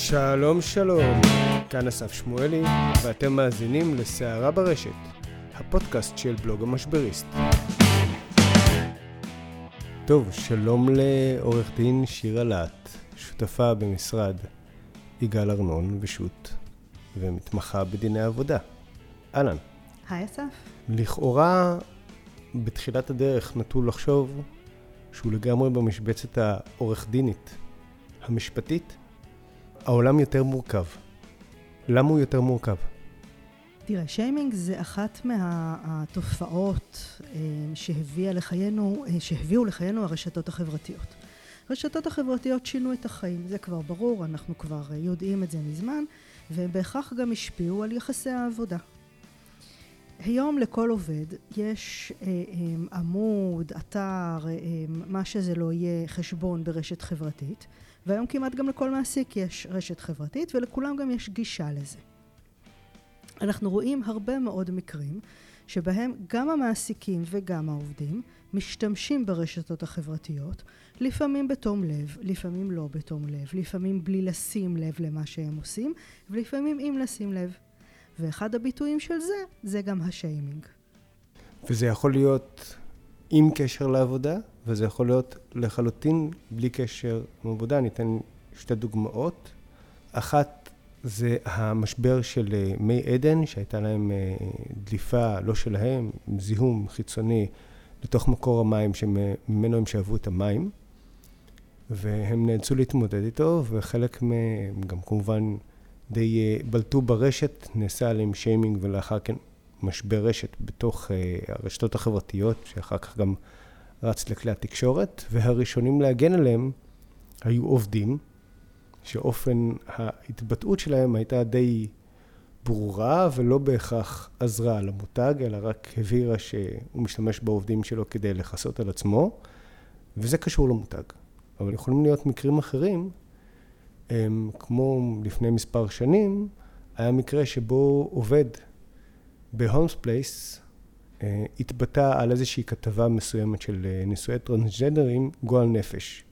שלום שלום, כאן אסף שמואלי, ואתם מאזינים לסערה ברשת, הפודקאסט של בלוג המשבריסט. טוב, שלום לעורך דין שירה להט, שותפה במשרד יגאל ארנון ושות' ומתמחה בדיני עבודה. אהלן. היי אסף. לכאורה, בתחילת הדרך נטו לחשוב שהוא לגמרי במשבצת העורך דינית, המשפטית, העולם יותר מורכב. למה הוא יותר מורכב? תראה, שיימינג זה אחת מהתופעות אה, שהביאה לחיינו, אה, שהביאו לחיינו הרשתות החברתיות. הרשתות החברתיות שינו את החיים, זה כבר ברור, אנחנו כבר אה, יודעים את זה מזמן, והם בהכרח גם השפיעו על יחסי העבודה. היום לכל עובד יש עמוד, אתר, מה שזה לא יהיה, חשבון ברשת חברתית, והיום כמעט גם לכל מעסיק יש רשת חברתית ולכולם גם יש גישה לזה. אנחנו רואים הרבה מאוד מקרים שבהם גם המעסיקים וגם העובדים משתמשים ברשתות החברתיות, לפעמים בתום לב, לפעמים לא בתום לב, לפעמים בלי לשים לב למה שהם עושים, ולפעמים עם לשים לב. ואחד הביטויים של זה, זה גם השיימינג. וזה יכול להיות עם קשר לעבודה, וזה יכול להיות לחלוטין בלי קשר לעבודה. אני אתן שתי דוגמאות. אחת זה המשבר של אה, מי עדן, שהייתה להם אה, דליפה, לא שלהם, זיהום חיצוני לתוך מקור המים שממנו הם שאבו את המים, והם נאלצו להתמודד איתו, וחלק מהם גם כמובן די אה, בלטו ברשת, נעשה עליהם שיימינג ולאחר כן משבר רשת בתוך הרשתות החברתיות, שאחר כך גם רץ לכלי התקשורת, והראשונים להגן עליהם היו עובדים, שאופן ההתבטאות שלהם הייתה די ברורה ולא בהכרח עזרה למותג, אלא רק הבהירה שהוא משתמש בעובדים שלו כדי לכסות על עצמו, וזה קשור למותג. אבל יכולים להיות מקרים אחרים, הם, כמו לפני מספר שנים, היה מקרה שבו עובד בהולמס פלייס התבטא על איזושהי כתבה מסוימת של אה, נישואי טרנסג'נדרים גועל נפש.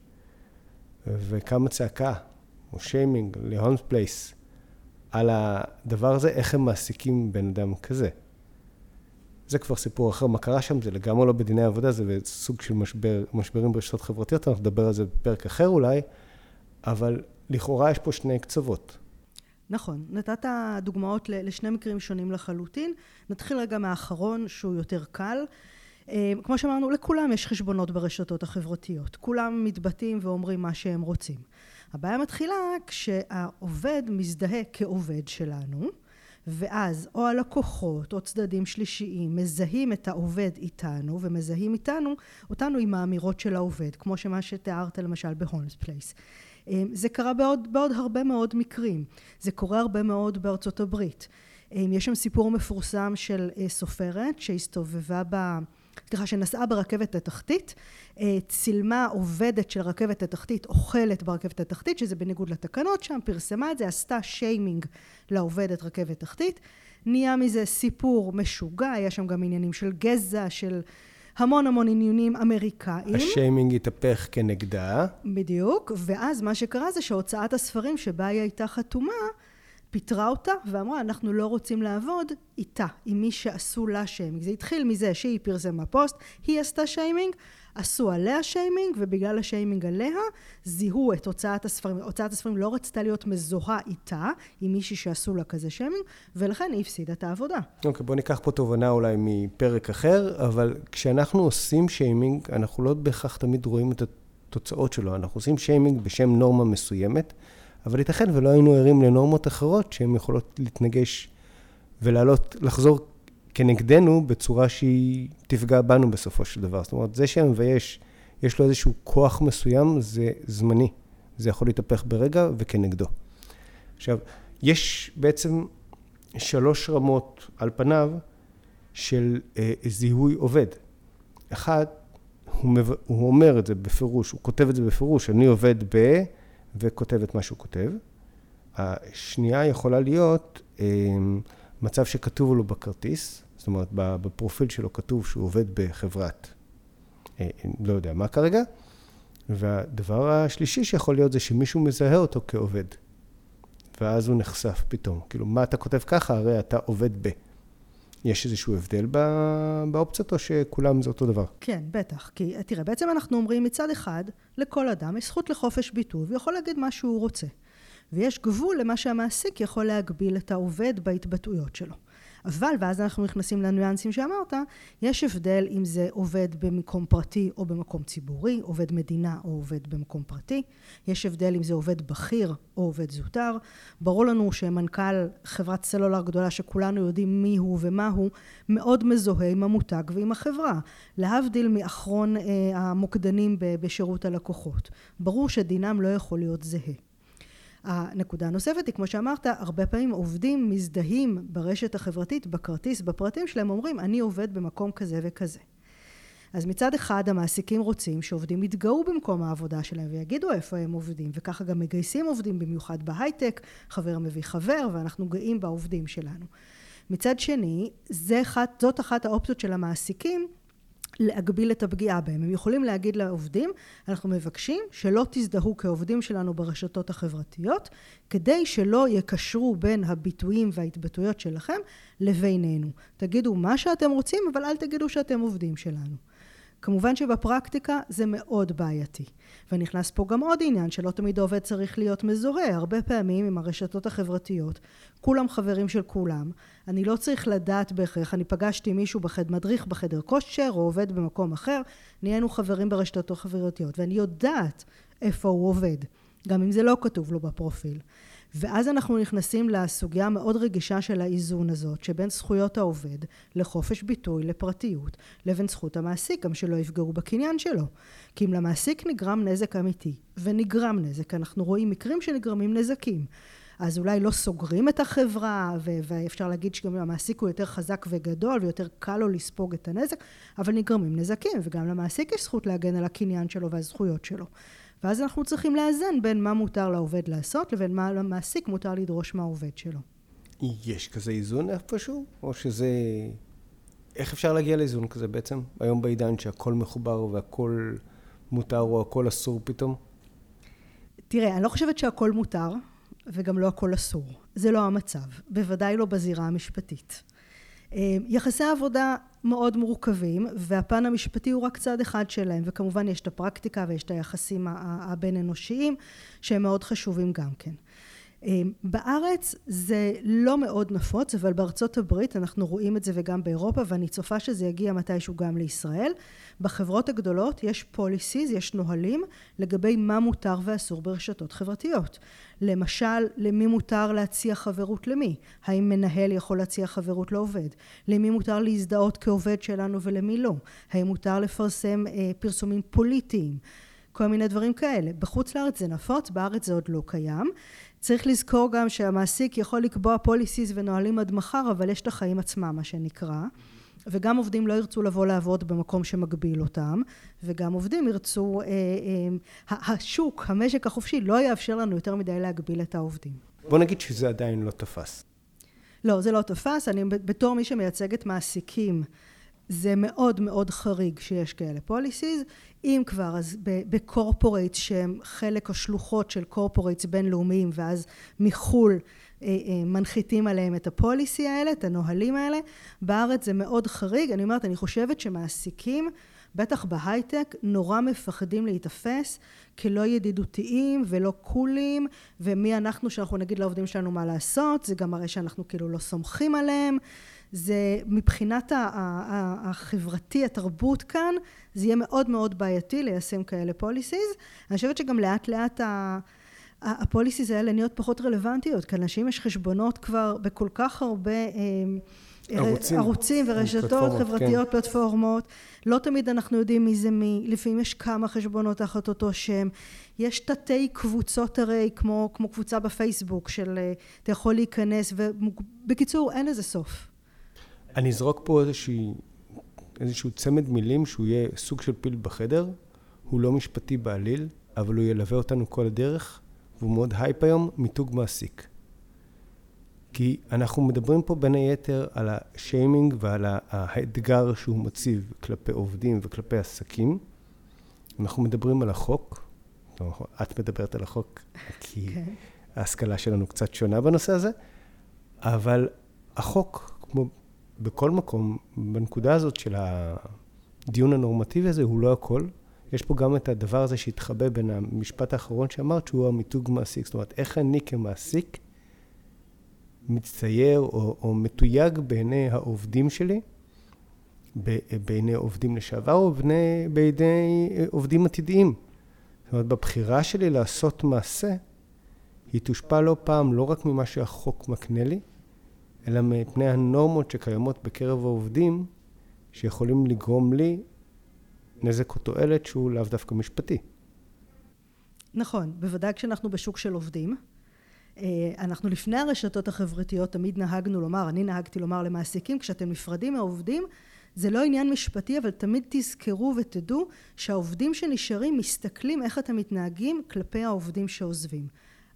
וקמה צעקה, או שיימינג, להולמס פלייס, על הדבר הזה, איך הם מעסיקים בן אדם כזה. זה כבר סיפור אחר, מה קרה שם, זה לגמרי לא בדיני עבודה, זה סוג של משבר, משברים ברשתות חברתיות, אנחנו נדבר על זה בפרק אחר אולי, אבל לכאורה יש פה שני קצוות. נכון, נתת דוגמאות לשני מקרים שונים לחלוטין. נתחיל רגע מהאחרון שהוא יותר קל. אה, כמו שאמרנו, לכולם יש חשבונות ברשתות החברתיות. כולם מתבטאים ואומרים מה שהם רוצים. הבעיה מתחילה כשהעובד מזדהה כעובד שלנו, ואז או הלקוחות או צדדים שלישיים מזהים את העובד איתנו ומזהים איתנו, אותנו עם האמירות של העובד, כמו שמה שתיארת למשל בהולמס פלייס. אמ, זה קרה בעוד, בעוד הרבה מאוד מקרים. זה קורה הרבה מאוד בארצות הברית. אמ, יש שם סיפור מפורסם של אה, סופרת שהסתובבה ב... סליחה, שנסעה ברכבת התחתית, אה, צילמה עובדת של רכבת התחתית אוכלת ברכבת התחתית, שזה בניגוד לתקנות שם, פרסמה את זה, עשתה שיימינג לעובדת רכבת תחתית. נהיה מזה סיפור משוגע, היה שם גם עניינים של גזע, של המון המון עניינים אמריקאים. השיימינג התהפך כנגדה. בדיוק, ואז מה שקרה זה שהוצאת הספרים שבה היא הייתה חתומה, פיטרה אותה ואמרה אנחנו לא רוצים לעבוד איתה, עם מי שעשו לה שיימינג. זה התחיל מזה שהיא פרסמה פוסט, היא עשתה שיימינג, עשו עליה שיימינג ובגלל השיימינג עליה זיהו את הוצאת הספרים. הוצאת הספרים לא רצתה להיות מזוהה איתה, עם מישהי שעשו לה כזה שיימינג, ולכן היא הפסידה את העבודה. אוקיי, okay, בוא ניקח פה תובנה אולי מפרק אחר, אבל כשאנחנו עושים שיימינג, אנחנו לא בהכרח תמיד רואים את התוצאות שלו. אנחנו עושים שיימינג בשם נורמה מסוימת, אבל ייתכן ולא היינו ערים לנורמות אחרות שהן יכולות להתנגש ולעלות, לחזור כנגדנו בצורה שהיא תפגע בנו בסופו של דבר. זאת אומרת, זה שהמבייש, יש לו איזשהו כוח מסוים, זה זמני. זה יכול להתהפך ברגע וכנגדו. עכשיו, יש בעצם שלוש רמות על פניו של אה, זיהוי עובד. אחד, הוא, מב... הוא אומר את זה בפירוש, הוא כותב את זה בפירוש, אני עובד ב... וכותב את מה שהוא כותב. השנייה יכולה להיות אה, מצב שכתוב לו בכרטיס, זאת אומרת, בפרופיל שלו כתוב שהוא עובד בחברת, אה, לא יודע מה כרגע, והדבר השלישי שיכול להיות זה שמישהו מזהה אותו כעובד. ואז הוא נחשף פתאום. כאילו, מה אתה כותב ככה? הרי אתה עובד ב... יש איזשהו הבדל באופציות, או שכולם זה אותו דבר? כן, בטח. כי תראה, בעצם אנחנו אומרים מצד אחד, לכל אדם יש זכות לחופש ביטוי, והוא יכול להגיד מה שהוא רוצה. ויש גבול למה שהמעסיק יכול להגביל את העובד בהתבטאויות שלו. אבל, ואז אנחנו נכנסים לניואנסים שאמרת, יש הבדל אם זה עובד במקום פרטי או במקום ציבורי, עובד מדינה או עובד במקום פרטי, יש הבדל אם זה עובד בכיר או עובד זוטר. ברור לנו שמנכ"ל חברת סלולר גדולה שכולנו יודעים מי הוא ומה הוא, מאוד מזוהה עם המותג ועם החברה, להבדיל מאחרון אה, המוקדנים בשירות הלקוחות. ברור שדינם לא יכול להיות זהה. הנקודה הנוספת היא, כמו שאמרת, הרבה פעמים עובדים מזדהים ברשת החברתית, בכרטיס, בפרטים שלהם, אומרים, אני עובד במקום כזה וכזה. אז מצד אחד המעסיקים רוצים שעובדים יתגאו במקום העבודה שלהם ויגידו איפה הם עובדים וככה גם מגייסים עובדים במיוחד בהייטק חבר מביא חבר ואנחנו גאים בעובדים שלנו. מצד שני אחת, זאת אחת האופציות של המעסיקים להגביל את הפגיעה בהם. הם יכולים להגיד לעובדים, אנחנו מבקשים שלא תזדהו כעובדים שלנו ברשתות החברתיות, כדי שלא יקשרו בין הביטויים וההתבטאויות שלכם לבינינו. תגידו מה שאתם רוצים, אבל אל תגידו שאתם עובדים שלנו. כמובן שבפרקטיקה זה מאוד בעייתי. ונכנס פה גם עוד עניין שלא תמיד העובד צריך להיות מזוהה. הרבה פעמים עם הרשתות החברתיות, כולם חברים של כולם. אני לא צריך לדעת בהכרח, אני פגשתי מישהו בחד, מדריך בחדר כושר או עובד במקום אחר, נהיינו חברים ברשתות החברתיות ואני יודעת איפה הוא עובד, גם אם זה לא כתוב לו בפרופיל. ואז אנחנו נכנסים לסוגיה המאוד רגישה של האיזון הזאת שבין זכויות העובד לחופש ביטוי לפרטיות לבין זכות המעסיק גם שלא יפגעו בקניין שלו. כי אם למעסיק נגרם נזק אמיתי ונגרם נזק אנחנו רואים מקרים שנגרמים נזקים אז אולי לא סוגרים את החברה ו- ואפשר להגיד שגם המעסיק הוא יותר חזק וגדול ויותר קל לו לספוג את הנזק אבל נגרמים נזקים וגם למעסיק יש זכות להגן על הקניין שלו והזכויות שלו ואז אנחנו צריכים לאזן בין מה מותר לעובד לעשות לבין מה למעסיק מותר לדרוש מהעובד שלו. יש כזה איזון איפשהו? או שזה... איך אפשר להגיע לאיזון כזה בעצם? היום בעידן שהכל מחובר והכל מותר או הכל אסור פתאום? תראה, אני לא חושבת שהכל מותר וגם לא הכל אסור. זה לא המצב. בוודאי לא בזירה המשפטית. אה, יחסי עבודה מאוד מורכבים והפן המשפטי הוא רק צד אחד שלהם וכמובן יש את הפרקטיקה ויש את היחסים הבין אנושיים שהם מאוד חשובים גם כן. אה, בארץ זה לא מאוד נפוץ אבל בארצות הברית אנחנו רואים את זה וגם באירופה ואני צופה שזה יגיע מתישהו גם לישראל. בחברות הגדולות יש פוליסיז יש נהלים לגבי מה מותר ואסור ברשתות חברתיות. למשל למי מותר להציע חברות למי? האם מנהל יכול להציע חברות לעובד? למי מותר להזדהות כעובד שלנו ולמי לא? האם מותר לפרסם אה, פרסומים פוליטיים? כל מיני דברים כאלה. בחוץ לארץ זה נפוץ בארץ זה עוד לא קיים צריך לזכור גם שהמעסיק יכול לקבוע פוליסיס ונהלים עד מחר אבל יש את החיים עצמם מה שנקרא וגם עובדים לא ירצו לבוא לעבוד במקום שמגביל אותם וגם עובדים ירצו, אה, אה, השוק, המשק החופשי לא יאפשר לנו יותר מדי להגביל את העובדים. בוא נגיד שזה עדיין לא תפס. לא, זה לא תפס. אני בתור מי שמייצגת מעסיקים, זה מאוד מאוד חריג שיש כאלה policies. אם כבר, אז ב corporate שהם חלק השלוחות של corporates בינלאומיים ואז מחו"ל אה, אה, מנחיתים עליהם את ה policy האלה, את הנהלים האלה. בארץ זה מאוד חריג. אני אומרת, אני חושבת שמעסיקים, בטח בהייטק, נורא מפחדים להיתפס כלא ידידותיים ולא קולים, ומי אנחנו שאנחנו נגיד לעובדים שלנו מה לעשות, זה גם מראה שאנחנו כאילו לא סומכים עליהם. זה מבחינת החברתי, התרבות כאן, זה יהיה מאוד מאוד בעייתי ליישם כאלה פוליסיז. אני חושבת שגם לאט לאט ה... הפוליסיס האלה נהיות פחות רלוונטיות, כי לאנשים יש חשבונות כבר בכל כך הרבה אה, ערוצים, ערוצים ורשתות פלטפורמות, חברתיות, כן. פלטפורמות. לא תמיד אנחנו יודעים מי זה מי, לפעמים יש כמה חשבונות תחת אותו שם. יש תתי קבוצות הרי, כמו, כמו קבוצה בפייסבוק של אה, אתה יכול להיכנס, ובקיצור אין לזה סוף. אני אזרוק פה איזושהי, איזשהו צמד מילים שהוא יהיה סוג של פיל בחדר, הוא לא משפטי בעליל, אבל הוא ילווה אותנו כל הדרך. והוא מאוד הייפ היום, מיתוג מעסיק. כי אנחנו מדברים פה בין היתר על השיימינג ועל האתגר שהוא מציב כלפי עובדים וכלפי עסקים. אנחנו מדברים על החוק, את מדברת על החוק, כי okay. כן. ההשכלה שלנו קצת שונה בנושא הזה, אבל החוק, כמו בכל מקום, בנקודה הזאת של הדיון הנורמטיבי הזה, הוא לא הכל. יש פה גם את הדבר הזה שהתחבא בין המשפט האחרון שאמרת, שהוא המיתוג מעסיק. זאת אומרת, איך אני כמעסיק מצטייר או, או מתויג בעיני העובדים שלי, בעיני עובדים לשעבר או בעיני, בעיני עובדים עתידיים. זאת אומרת, בבחירה שלי לעשות מעשה, היא תושפע לא פעם לא רק ממה שהחוק מקנה לי, אלא מפני הנורמות שקיימות בקרב העובדים, שיכולים לגרום לי נזק או תועלת שהוא לאו דווקא משפטי. נכון, בוודאי כשאנחנו בשוק של עובדים. אה, אנחנו לפני הרשתות החברתיות תמיד נהגנו לומר, אני נהגתי לומר למעסיקים, כשאתם נפרדים מהעובדים, זה לא עניין משפטי, אבל תמיד תזכרו ותדעו שהעובדים שנשארים מסתכלים איך אתם מתנהגים כלפי העובדים שעוזבים.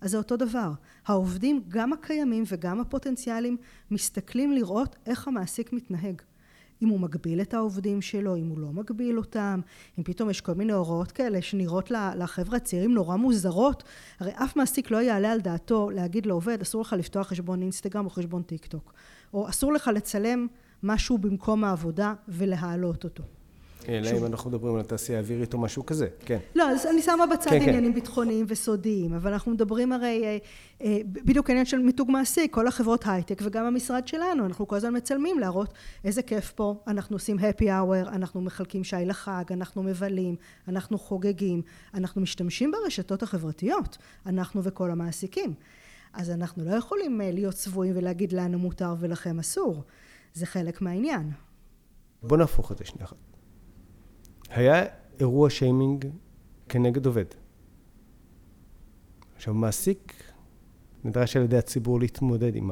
אז זה אותו דבר. העובדים, גם הקיימים וגם הפוטנציאליים, מסתכלים לראות איך המעסיק מתנהג. אם הוא מגביל את העובדים שלו, אם הוא לא מגביל אותם, אם פתאום יש כל מיני הוראות כאלה שנראות לחבר'ה הצעירים נורא מוזרות, הרי אף מעסיק לא יעלה על דעתו להגיד לעובד, אסור לך לפתוח חשבון אינסטגרם או חשבון טיק טוק, או אסור לך לצלם משהו במקום העבודה ולהעלות אותו. אלא אם אנחנו מדברים על התעשייה האווירית או משהו כזה, כן. לא, אז אני שמה בצד כן, כן. עניינים כן. ביטחוניים וסודיים, אבל אנחנו מדברים הרי, אה, אה, בדיוק העניין של מיתוג מעסיק, כל החברות הייטק וגם המשרד שלנו, אנחנו כל הזמן מצלמים להראות איזה כיף פה, אנחנו עושים happy hour, אנחנו מחלקים שי לחג, אנחנו מבלים, אנחנו חוגגים, אנחנו משתמשים ברשתות החברתיות, אנחנו וכל המעסיקים. אז אנחנו לא יכולים אה, להיות צבועים ולהגיד לנו מותר ולכם אסור. זה חלק מהעניין. בוא נהפוך את זה שנייה אחת. היה אירוע שיימינג כנגד עובד. עכשיו, מעסיק נדרש על ידי הציבור להתמודד עם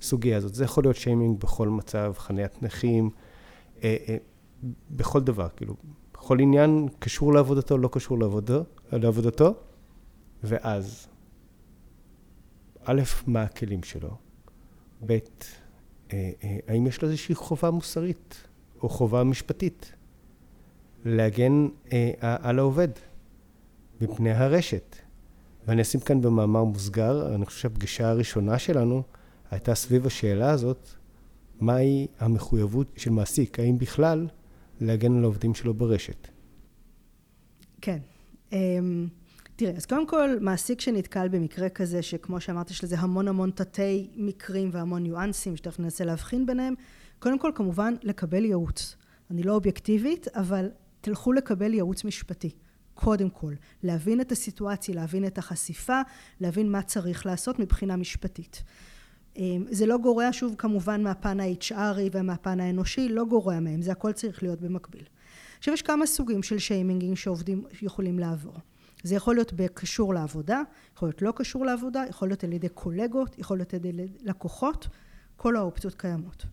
הסוגיה הזאת. זה יכול להיות שיימינג בכל מצב, חניית נכים, אה, אה, בכל דבר, כאילו, בכל עניין קשור לעבודתו, לא קשור לעבודו, לעבודתו, ואז, א', מה הכלים שלו? ב', אה, אה, האם יש לו איזושהי חובה מוסרית או חובה משפטית? להגן אה, על העובד מפני הרשת. ואני אשים כאן במאמר מוסגר, אני חושב שהפגישה הראשונה שלנו הייתה סביב השאלה הזאת, מהי המחויבות של מעסיק, האם בכלל להגן על העובדים שלו ברשת. כן. אמ, תראה, אז קודם כל, מעסיק שנתקל במקרה כזה, שכמו שאמרתי, יש לזה המון המון תתי מקרים והמון ניואנסים, שתכף ננסה להבחין ביניהם, קודם כל, כמובן, לקבל ייעוץ. אני לא אובייקטיבית, אבל תלכו לקבל ייעוץ משפטי. קודם כל, להבין את הסיטואציה, להבין את החשיפה, להבין מה צריך לעשות מבחינה משפטית. אמ, זה לא גורע שוב כמובן מהפן ה-HRי ומהפן האנושי, לא גורע מהם, זה הכל צריך להיות במקביל. עכשיו יש כמה סוגים של שיימינגים שעובדים יכולים לעבור. זה יכול להיות בקשור לעבודה, יכול להיות לא קשור לעבודה, יכול להיות על ידי קולגות, יכול להיות על ידי לקוחות, כל האופציות קיימות.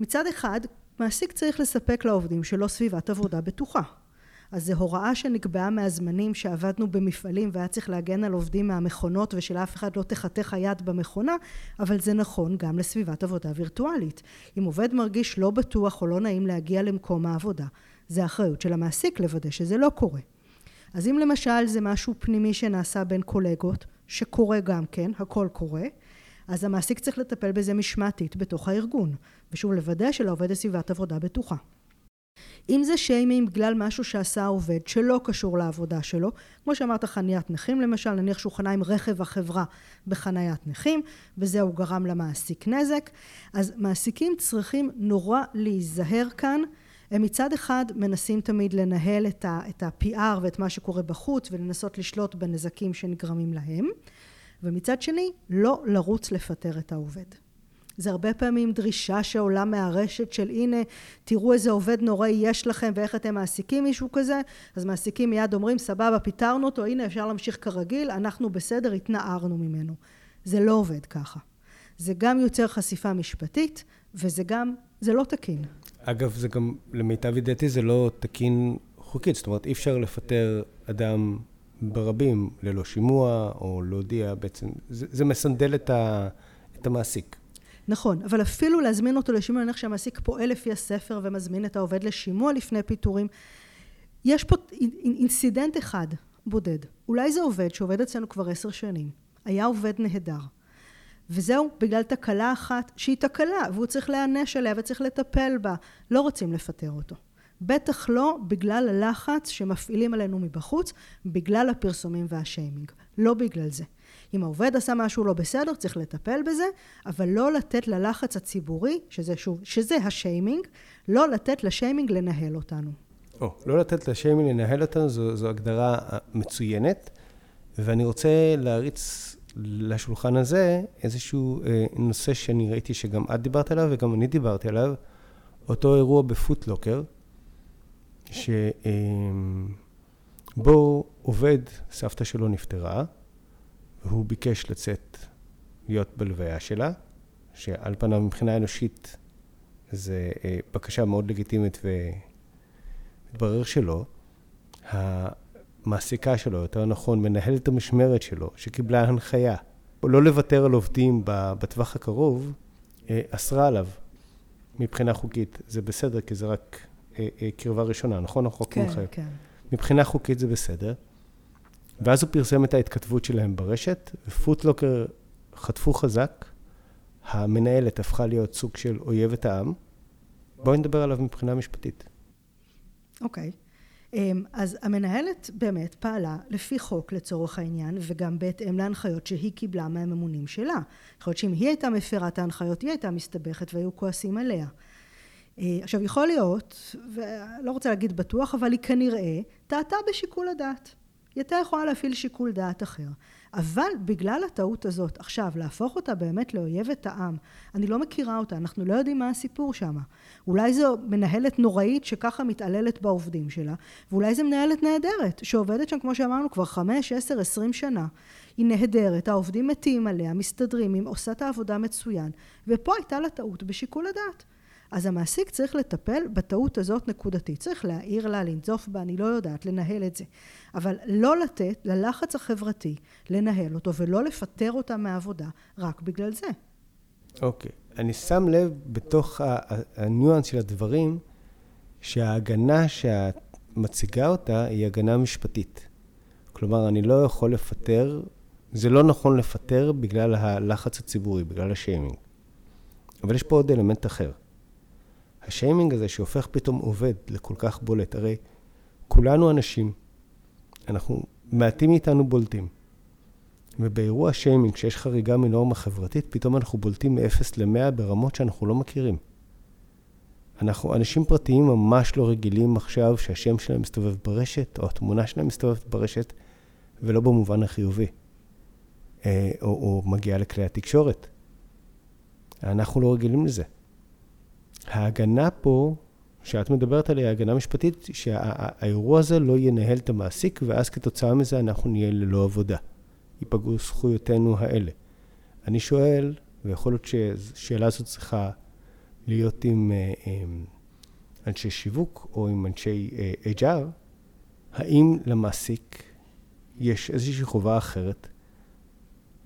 מצד אחד, מעסיק צריך לספק לעובדים שלו סביבת עבודה בטוחה. אז זו הוראה שנקבעה מהזמנים שעבדנו במפעלים והיה צריך להגן על עובדים מהמכונות ושלאף אחד לא תחתך היד במכונה, אבל זה נכון גם לסביבת עבודה וירטואלית. אם עובד מרגיש לא בטוח או לא נעים להגיע למקום העבודה, זה אחריות של המעסיק לוודא שזה לא קורה. אז אם למשל זה משהו פנימי שנעשה בין קולגות, שקורה גם כן, הכל קורה, אז המעסיק צריך לטפל בזה משמעתית בתוך הארגון, ושוב לוודא שלעובד סביבת עבודה בטוחה. אם זה שיימינג בגלל משהו שעשה העובד שלא קשור לעבודה שלו, כמו שאמרת חניית נכים למשל, נניח שהוא חנה עם רכב החברה בחניית נכים, וזהו גרם למעסיק נזק, אז מעסיקים צריכים נורא להיזהר כאן. הם מצד אחד מנסים תמיד לנהל את ה-PR ואת מה שקורה בחוץ ולנסות לשלוט בנזקים שנגרמים להם. ומצד שני, לא לרוץ לפטר את העובד. זה הרבה פעמים דרישה שעולה מהרשת של הנה תראו איזה עובד נוראי יש לכם ואיך אתם מעסיקים מישהו כזה. אז מעסיקים מיד אומרים סבבה פיטרנו אותו הנה אפשר להמשיך כרגיל אנחנו בסדר התנערנו ממנו. זה לא עובד ככה. זה גם יוצר חשיפה משפטית וזה גם זה לא תקין. אגב זה גם למיטב ידיעתי זה לא תקין חוקית. זאת אומרת אי אפשר לפטר אדם ברבים ללא שימוע או להודיע בעצם, זה, זה מסנדל את, ה, את המעסיק. נכון, אבל אפילו להזמין אותו לשימוע, נניח שהמעסיק פועל לפי הספר ומזמין את העובד לשימוע לפני פיטורים, יש פה אינסידנט אחד בודד. אולי זה עובד שעובד אצלנו כבר עשר שנים. היה עובד נהדר. וזהו, בגלל תקלה אחת שהיא תקלה, והוא צריך להיענש עליה וצריך לטפל בה. לא רוצים לפטר אותו. בטח לא בגלל הלחץ שמפעילים עלינו מבחוץ, בגלל הפרסומים והשיימינג. לא בגלל זה. אם העובד עשה משהו לא בסדר, צריך לטפל בזה, אבל לא לתת ללחץ הציבורי, שזה שוב, שזה השיימינג, לא לתת לשיימינג לנהל אותנו. או, לא לתת לשיימינג לנהל אותנו, זו, זו הגדרה מצוינת, ואני רוצה להריץ לשולחן הזה איזשהו אה, נושא שאני ראיתי שגם את דיברת עליו וגם אני דיברתי עליו, אותו אירוע בפוטלוקר, שבו אה, עובד, סבתא שלו נפטרה, והוא ביקש לצאת להיות בלוויה שלה, שעל פניו מבחינה אנושית זו אה, בקשה מאוד לגיטימית ומתברר שלא. המעסיקה שלו, יותר נכון, מנהלת המשמרת שלו, שקיבלה הנחיה לא לוותר על עובדים בטווח הקרוב, אה, אסרה עליו מבחינה חוקית. זה בסדר, כי זה רק אה, קרבה ראשונה, נכון? החוק כן, מחייב. כן. מבחינה חוקית זה בסדר. ואז הוא פרסם את ההתכתבות שלהם ברשת, ופוטלוקר חטפו חזק, המנהלת הפכה להיות סוג של אויבת העם. בואי נדבר עליו מבחינה משפטית. אוקיי. Okay. אמ, אז המנהלת באמת פעלה לפי חוק לצורך העניין, וגם בהתאם להנחיות שהיא קיבלה מהממונים שלה. יכול להיות שאם היא הייתה מפרה את ההנחיות, היא הייתה מסתבכת והיו כועסים עליה. אה, עכשיו יכול להיות, ולא רוצה להגיד בטוח, אבל היא כנראה טעתה בשיקול הדעת. היא הייתה יכולה להפעיל שיקול דעת אחר. אבל בגלל הטעות הזאת, עכשיו, להפוך אותה באמת לאויבת העם, אני לא מכירה אותה, אנחנו לא יודעים מה הסיפור שם. אולי זו מנהלת נוראית שככה מתעללת בעובדים שלה, ואולי זו מנהלת נהדרת, שעובדת שם, כמו שאמרנו, כבר חמש, עשר, עשרים שנה. היא נהדרת, העובדים מתים עליה, מסתדרים, היא עושה את העבודה מצוין, ופה הייתה לה טעות בשיקול הדעת. אז המעסיק צריך לטפל בטעות הזאת נקודתית. צריך להעיר לה, לנזוף בה, אני לא יודעת, לנהל את זה. אבל לא לתת ללחץ החברתי לנהל אותו ולא לפטר אותה מהעבודה רק בגלל זה. אוקיי. Okay. אני שם לב בתוך הניואנס של הדברים, שההגנה שאת מציגה אותה היא הגנה משפטית. כלומר, אני לא יכול לפטר, זה לא נכון לפטר בגלל הלחץ הציבורי, בגלל השיימינג. אבל יש פה עוד אלמנט אחר. השיימינג הזה שהופך פתאום עובד לכל כך בולט, הרי כולנו אנשים, אנחנו, מעטים מאיתנו בולטים. ובאירוע שיימינג, כשיש חריגה מנורמה חברתית, פתאום אנחנו בולטים מ-0 ל-100 ברמות שאנחנו לא מכירים. אנחנו אנשים פרטיים ממש לא רגילים עכשיו שהשם שלהם מסתובב ברשת, או התמונה שלהם מסתובבת ברשת, ולא במובן החיובי. אה, או, או מגיעה לכלי התקשורת. אנחנו לא רגילים לזה. ההגנה פה, שאת מדברת עליה, הגנה משפטית, שהאירוע הזה לא ינהל את המעסיק, ואז כתוצאה מזה אנחנו נהיה ללא עבודה. ייפגעו זכויותינו האלה. אני שואל, ויכול להיות שהשאלה הזאת צריכה להיות עם, אה, עם אנשי שיווק או עם אנשי אה, HR, האם למעסיק יש איזושהי חובה אחרת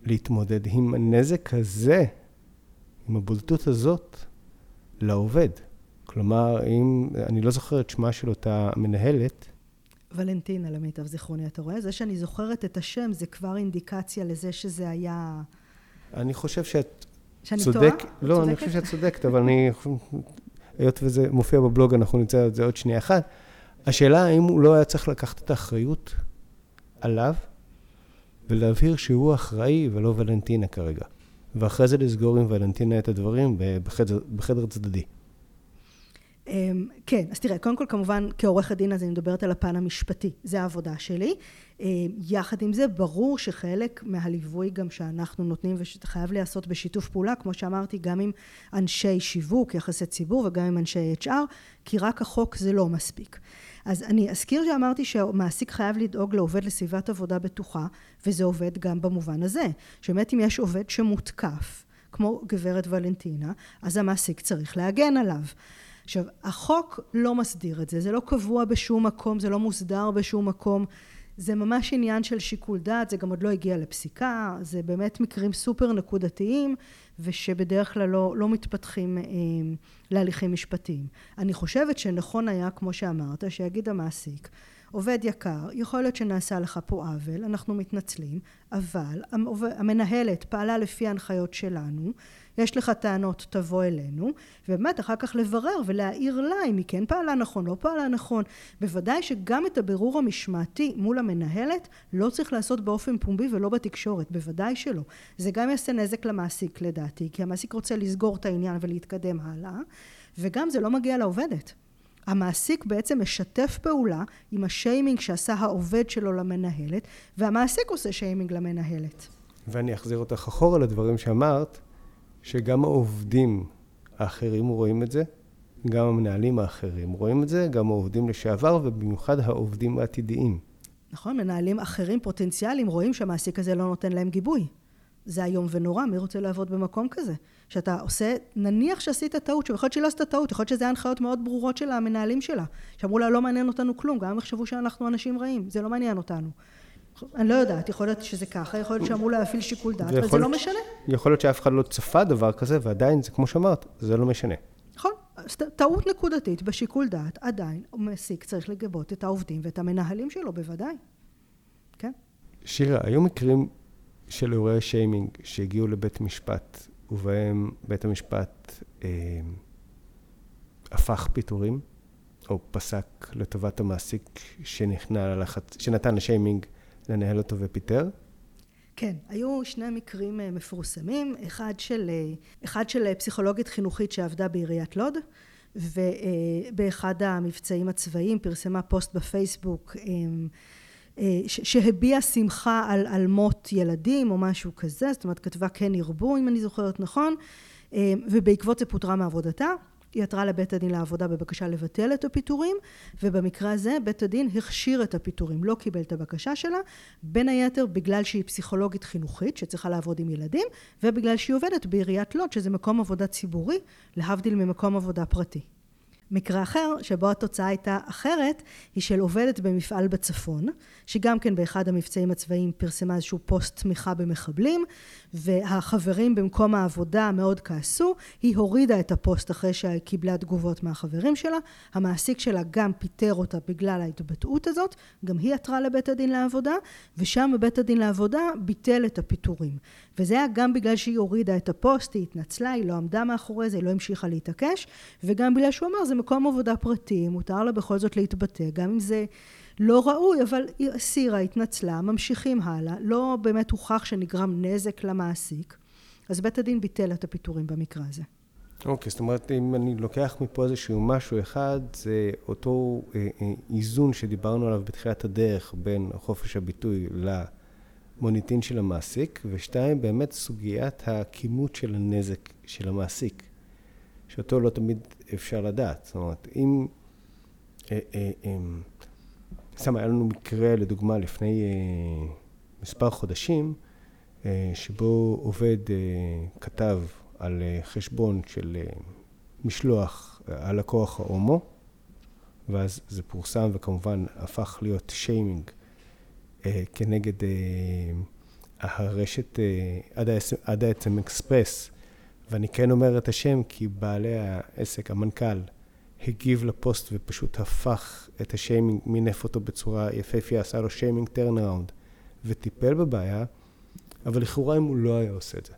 להתמודד עם הנזק הזה, עם הבולטות הזאת, לעובד. כלומר, אם, אני לא זוכר את שמה של אותה מנהלת. ולנטינה, למיטב זיכרוני, אתה רואה? זה שאני זוכרת את השם, זה כבר אינדיקציה לזה שזה היה... אני חושב שאת שאני צודק... טועה? לא, צודקת? אני חושב שאת צודקת, אבל אני... היות וזה מופיע בבלוג, אנחנו נמצא את זה עוד שנייה אחת. השאלה האם הוא לא היה צריך לקחת את האחריות עליו ולהבהיר שהוא אחראי ולא ולנטינה כרגע. ואחרי זה לסגור עם ולנטינה את הדברים בחדר, בחדר צדדי. אמ, כן, אז תראה, קודם כל כמובן כעורכת דין אז אני מדברת על הפן המשפטי, זה העבודה שלי. אמ, יחד עם זה, ברור שחלק מהליווי גם שאנחנו נותנים וחייב להיעשות בשיתוף פעולה, כמו שאמרתי, גם עם אנשי שיווק, יחסי ציבור וגם עם אנשי HR, כי רק החוק זה לא מספיק. אז אני אזכיר שאמרתי שהמעסיק חייב לדאוג לעובד לסביבת עבודה בטוחה, וזה עובד גם במובן הזה. שבאמת אם יש עובד שמותקף, כמו גברת ולנטינה, אז המעסיק צריך להגן עליו. עכשיו, החוק לא מסדיר את זה, זה לא קבוע בשום מקום, זה לא מוסדר בשום מקום. זה ממש עניין של שיקול דעת, זה גם עוד לא הגיע לפסיקה, זה באמת מקרים סופר נקודתיים ושבדרך כלל לא, לא מתפתחים אה, להליכים משפטיים. אני חושבת שנכון היה, כמו שאמרת, שיגיד המעסיק, עובד יקר, יכול להיות שנעשה לך פה עוול, אנחנו מתנצלים, אבל המנהלת פעלה לפי ההנחיות שלנו, יש לך טענות תבוא אלינו, ובאמת אחר כך לברר ולהעיר לה אם היא כן פעלה נכון, לא פעלה נכון. בוודאי שגם את הבירור המשמעתי מול המנהלת לא צריך לעשות באופן פומבי ולא בתקשורת, בוודאי שלא. זה גם יעשה נזק למעסיק לדעתי, כי המעסיק רוצה לסגור את העניין ולהתקדם הלאה, וגם זה לא מגיע לעובדת. המעסיק בעצם משתף פעולה עם השיימינג שעשה העובד שלו למנהלת, והמעסיק עושה שיימינג למנהלת. ואני אחזיר אותך אחורה לדברים שאמרת, שגם העובדים האחרים רואים את זה, גם המנהלים האחרים רואים את זה, גם העובדים לשעבר, ובמיוחד העובדים העתידיים. נכון, מנהלים אחרים פוטנציאליים רואים שהמעסיק הזה לא נותן להם גיבוי. זה איום ונורא, מי רוצה לעבוד במקום כזה? שאתה עושה, נניח שעשית טעות, שיכול להיות שהיא לא עשתה טעות, יכול להיות שזה היה הנחיות מאוד ברורות של המנהלים שלה, שאמרו לה לא מעניין אותנו כלום, גם אם יחשבו שאנחנו אנשים רעים, זה לא מעניין אותנו. אני לא יודעת, יכול להיות שזה ככה, יכול להיות שאמרו להפעיל שיקול דעת, אבל זה לא משנה. יכול להיות שאף אחד לא צפה דבר כזה, ועדיין, זה כמו שאמרת, זה לא משנה. נכון, טעות נקודתית בשיקול דעת, עדיין מעסיק צריך לגבות את העובדים ואת המנהלים שלו, בוודאי. כן. שירה, היו מקרים של אירועי שיימינג שהגיעו לבית משפט, ובהם בית המשפט אה, הפך פיטורים, או פסק לטובת המעסיק שנכנע ללחץ, שנתן לשיימינג לנהל אותו ופיטר? כן, היו שני מקרים אה, מפורסמים, אחד של, אה, אחד של אה, פסיכולוגית חינוכית שעבדה בעיריית לוד, ובאחד המבצעים הצבאיים פרסמה פוסט בפייסבוק שהביע שמחה על, על מות ילדים או משהו כזה, זאת אומרת כתבה כן ירבו אם אני זוכרת נכון, ובעקבות זה פוטרה מעבודתה. היא עתרה לבית הדין לעבודה בבקשה לבטל את הפיטורים ובמקרה הזה בית הדין הכשיר את הפיטורים לא קיבל את הבקשה שלה בין היתר בגלל שהיא פסיכולוגית חינוכית שצריכה לעבוד עם ילדים ובגלל שהיא עובדת בעיריית לוד שזה מקום עבודה ציבורי להבדיל ממקום עבודה פרטי מקרה אחר, שבו התוצאה הייתה אחרת, היא של עובדת במפעל בצפון, שגם כן באחד המבצעים הצבאיים פרסמה איזשהו פוסט תמיכה במחבלים, והחברים במקום העבודה מאוד כעסו, היא הורידה את הפוסט אחרי שקיבלה תגובות מהחברים שלה, המעסיק שלה גם פיטר אותה בגלל ההתבטאות הזאת, גם היא עתרה לבית הדין לעבודה, ושם בבית הדין לעבודה ביטל את הפיטורים. וזה היה גם בגלל שהיא הורידה את הפוסט, היא התנצלה, היא לא עמדה מאחורי זה, היא לא המשיכה להתעקש, וגם בגלל שהוא אמר זה מקום עבודה פרטי, מותר לה בכל זאת להתבטא, גם אם זה לא ראוי, אבל היא הסירה, התנצלה, ממשיכים הלאה, לא באמת הוכח שנגרם נזק למעסיק, אז בית הדין ביטל את הפיטורים במקרה הזה. אוקיי, okay, זאת אומרת, אם אני לוקח מפה איזשהו משהו אחד, זה אותו אה, אה, איזון שדיברנו עליו בתחילת הדרך בין חופש הביטוי למוניטין של המעסיק, ושתיים, באמת סוגיית הכימות של הנזק של המעסיק, שאותו לא תמיד אפשר לדעת. זאת אומרת, אם... אה, אה, אה, סתם היה לנו מקרה, לדוגמה, לפני אה, מספר חודשים, שבו עובד כתב על חשבון של משלוח הלקוח ההומו, ואז זה פורסם וכמובן הפך להיות שיימינג כנגד הרשת עד, העצם אקספרס, ואני כן אומר את השם כי בעלי העסק, המנכ"ל, הגיב לפוסט ופשוט הפך את השיימינג, מינף אותו בצורה יפהפייה, עשה לו שיימינג turnaround וטיפל בבעיה, אבל לכאורה אם הוא לא היה עושה את זה.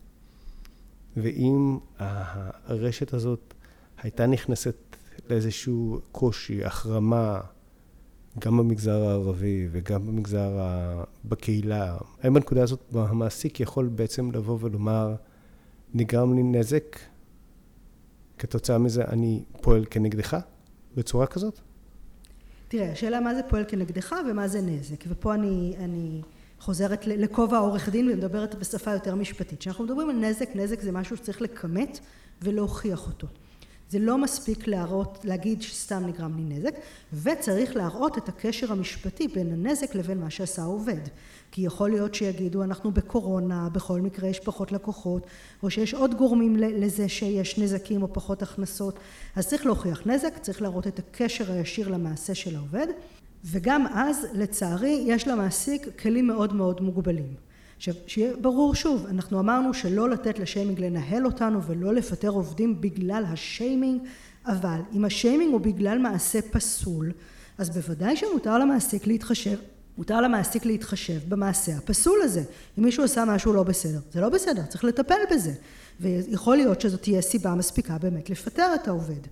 ואם הרשת הזאת הייתה נכנסת לאיזשהו קושי, החרמה, גם במגזר הערבי וגם במגזר, ה... בקהילה, האם בנקודה הזאת המעסיק יכול בעצם לבוא ולומר, נגרם לי נזק, כתוצאה מזה אני פועל כנגדך בצורה כזאת? תראה, השאלה מה זה פועל כנגדך ומה זה נזק, ופה אני, אני חוזרת לכובע העורך דין ומדברת בשפה יותר משפטית. כשאנחנו מדברים על נזק, נזק זה משהו שצריך לכמת ולהוכיח אותו. זה לא מספיק להראות, להגיד שסתם נגרם לי נזק, וצריך להראות את הקשר המשפטי בין הנזק לבין מה שעשה העובד. כי יכול להיות שיגידו אנחנו בקורונה, בכל מקרה יש פחות לקוחות, או שיש עוד גורמים לזה שיש נזקים או פחות הכנסות, אז צריך להוכיח נזק, צריך להראות את הקשר הישיר למעשה של העובד, וגם אז לצערי יש למעסיק כלים מאוד מאוד מוגבלים. עכשיו, שיהיה ברור שוב, אנחנו אמרנו שלא לתת לשיימינג לנהל אותנו ולא לפטר עובדים בגלל השיימינג, אבל אם השיימינג הוא בגלל מעשה פסול, אז בוודאי שמותר למעסיק להתחשב, מותר למעסיק להתחשב במעשה הפסול הזה. אם מישהו עשה משהו לא בסדר, זה לא בסדר, צריך לטפל בזה. ויכול להיות שזאת תהיה סיבה מספיקה באמת לפטר את העובד.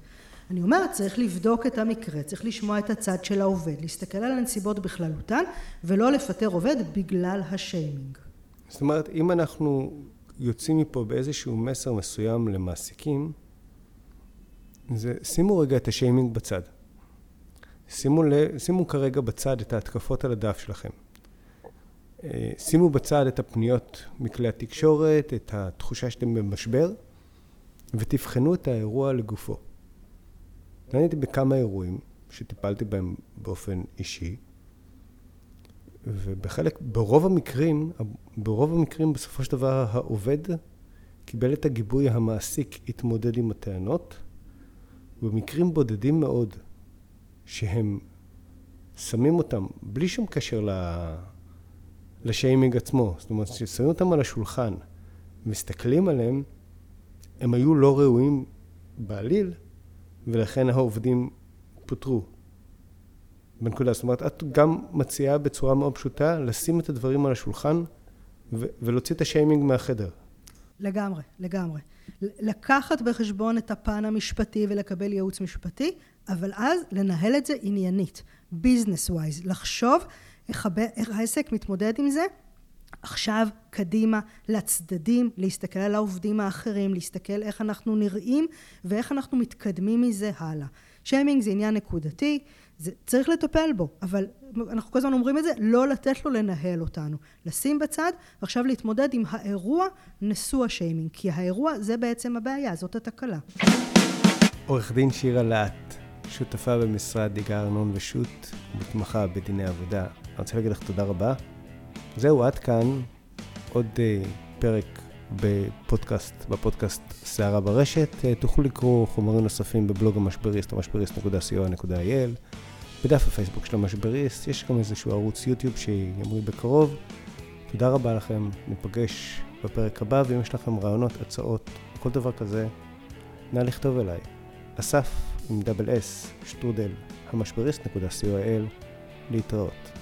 אני אומרת, צריך לבדוק את המקרה, צריך לשמוע את הצד של העובד, להסתכל על הנסיבות בכללותן, ולא לפטר עובד בגלל השיימינג. זאת אומרת, אם אנחנו יוצאים מפה באיזשהו מסר מסוים למעסיקים, זה שימו רגע את השיימינג בצד. שימו, ל, שימו כרגע בצד את ההתקפות על הדף שלכם. אה, שימו בצד את הפניות מכלי התקשורת, את התחושה שאתם במשבר, ותבחנו את האירוע לגופו. אני הייתי בכמה אירועים שטיפלתי בהם באופן אישי, ובחלק, ברוב המקרים, ברוב המקרים בסופו של דבר העובד קיבל את הגיבוי המעסיק התמודד עם הטענות, ובמקרים בודדים מאוד שהם שמים אותם בלי שום קשר לשיימינג עצמו, זאת אומרת ששמים אותם על השולחן, מסתכלים עליהם, הם היו לא ראויים בעליל, ולכן העובדים פוטרו. בנקודה, זאת אומרת, את גם מציעה בצורה מאוד פשוטה לשים את הדברים על השולחן ו- ולהוציא את השיימינג מהחדר. לגמרי, לגמרי. לקחת בחשבון את הפן המשפטי ולקבל ייעוץ משפטי, אבל אז לנהל את זה עניינית, business wise, לחשוב איך, הב... איך העסק מתמודד עם זה עכשיו קדימה לצדדים, להסתכל על העובדים האחרים, להסתכל איך אנחנו נראים ואיך אנחנו מתקדמים מזה הלאה. שיימינג זה עניין נקודתי, זה צריך לטפל בו, אבל אנחנו כל הזמן אומרים את זה, לא לתת לו לנהל אותנו. לשים בצד, ועכשיו להתמודד עם האירוע נשוא השיימינג, כי האירוע זה בעצם הבעיה, זאת התקלה. עורך דין שירה להט, שותפה במשרד יגאל ארנון ושות' ומתמחה בדיני עבודה. אני רוצה להגיד לך תודה רבה. זהו, עד כאן עוד uh, פרק בפודקאסט, בפודקאסט סערה ברשת. Uh, תוכלו לקרוא חומרים נוספים בבלוג המשבריסט, המשבריסט.co.il, בדף הפייסבוק של המשבריסט, יש גם איזשהו ערוץ יוטיוב שיאמרי בקרוב. תודה רבה לכם, ניפגש בפרק הבא, ואם יש לכם רעיונות, הצעות, כל דבר כזה, נא לכתוב אליי. אסף עם דאבל אס, שטרודל, המשבריסט.co.il, להתראות.